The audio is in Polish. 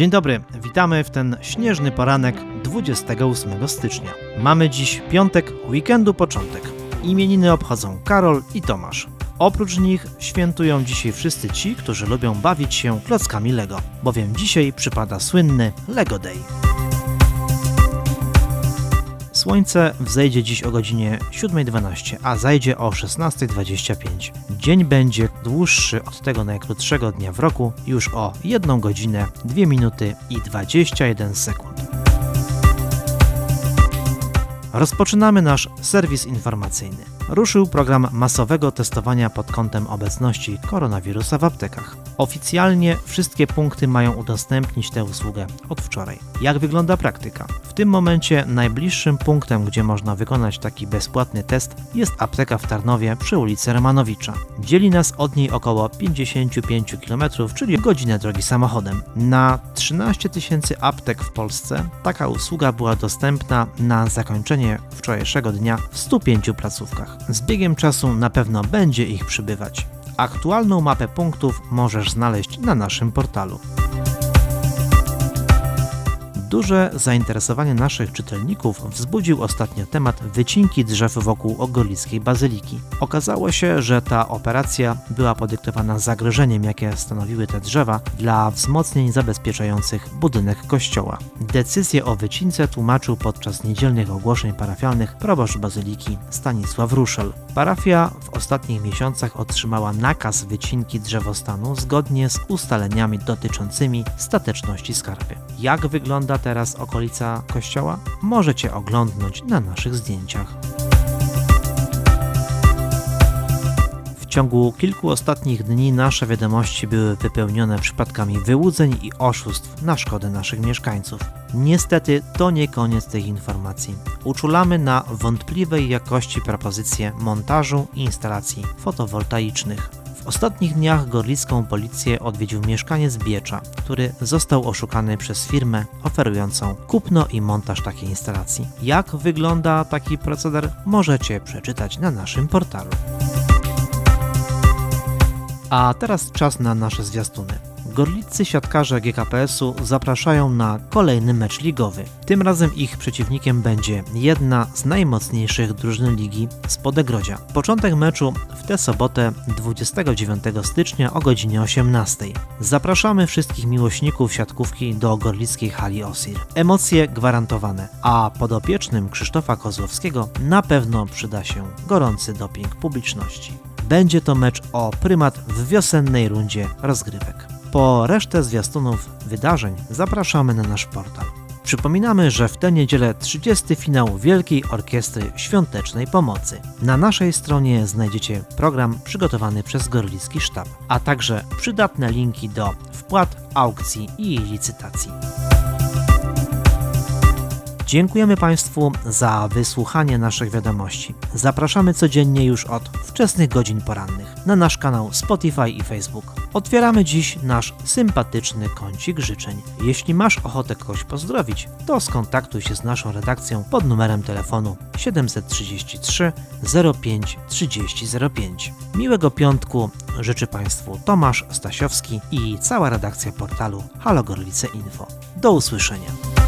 Dzień dobry, witamy w ten śnieżny poranek 28 stycznia. Mamy dziś piątek, weekendu początek. Imieniny obchodzą Karol i Tomasz. Oprócz nich świętują dzisiaj wszyscy ci, którzy lubią bawić się klockami Lego, bowiem dzisiaj przypada słynny Lego Day. Słońce wzejdzie dziś o godzinie 7.12, a zajdzie o 16.25. Dzień będzie dłuższy od tego najkrótszego dnia w roku już o 1 godzinę, 2 minuty i 21 sekund. Rozpoczynamy nasz serwis informacyjny. Ruszył program masowego testowania pod kątem obecności koronawirusa w aptekach. Oficjalnie wszystkie punkty mają udostępnić tę usługę od wczoraj. Jak wygląda praktyka? W tym momencie najbliższym punktem, gdzie można wykonać taki bezpłatny test jest apteka w Tarnowie przy ulicy Romanowicza. Dzieli nas od niej około 55 km, czyli godzinę drogi samochodem. Na 13 tysięcy aptek w Polsce taka usługa była dostępna na zakończenie wczorajszego dnia w 105 placówkach. Z biegiem czasu na pewno będzie ich przybywać. Aktualną mapę punktów możesz znaleźć na naszym portalu. Duże zainteresowanie naszych czytelników wzbudził ostatnio temat wycinki drzew wokół Ogolickiej Bazyliki. Okazało się, że ta operacja była podyktowana zagrożeniem, jakie stanowiły te drzewa dla wzmocnień zabezpieczających budynek kościoła. Decyzję o wycince tłumaczył podczas niedzielnych ogłoszeń parafialnych proboszcz Bazyliki Stanisław Ruszel. Parafia w ostatnich miesiącach otrzymała nakaz wycinki drzewostanu zgodnie z ustaleniami dotyczącymi stateczności skarpy. Jak wygląda teraz okolica kościoła? Możecie oglądnąć na naszych zdjęciach. W ciągu kilku ostatnich dni nasze wiadomości były wypełnione przypadkami wyłudzeń i oszustw na szkodę naszych mieszkańców. Niestety to nie koniec tych informacji. Uczulamy na wątpliwej jakości propozycje montażu i instalacji fotowoltaicznych. Ostatnich dniach gorlicką policję odwiedził mieszkaniec Biecza, który został oszukany przez firmę oferującą kupno i montaż takiej instalacji. Jak wygląda taki proceder możecie przeczytać na naszym portalu. A teraz czas na nasze zwiastuny. Gorlicy siatkarze GKPS-u zapraszają na kolejny mecz ligowy. Tym razem ich przeciwnikiem będzie jedna z najmocniejszych drużyn ligi z Podegrodzia. Początek meczu w tę sobotę 29 stycznia o godzinie 18. Zapraszamy wszystkich miłośników siatkówki do gorlickiej hali Osir. Emocje gwarantowane, a podopiecznym Krzysztofa Kozłowskiego na pewno przyda się gorący doping publiczności. Będzie to mecz o prymat w wiosennej rundzie rozgrywek. Po resztę zwiastunów wydarzeń zapraszamy na nasz portal. Przypominamy, że w tę niedzielę 30. finał Wielkiej Orkiestry Świątecznej Pomocy. Na naszej stronie znajdziecie program przygotowany przez Gorlicki Sztab, a także przydatne linki do wpłat, aukcji i licytacji. Dziękujemy Państwu za wysłuchanie naszych wiadomości. Zapraszamy codziennie już od wczesnych godzin porannych na nasz kanał Spotify i Facebook. Otwieramy dziś nasz sympatyczny kącik życzeń. Jeśli masz ochotę kogoś pozdrowić, to skontaktuj się z naszą redakcją pod numerem telefonu 733 05 3005. Miłego piątku życzy Państwu Tomasz Stasiowski i cała redakcja portalu Halo Gorlice Info. Do usłyszenia.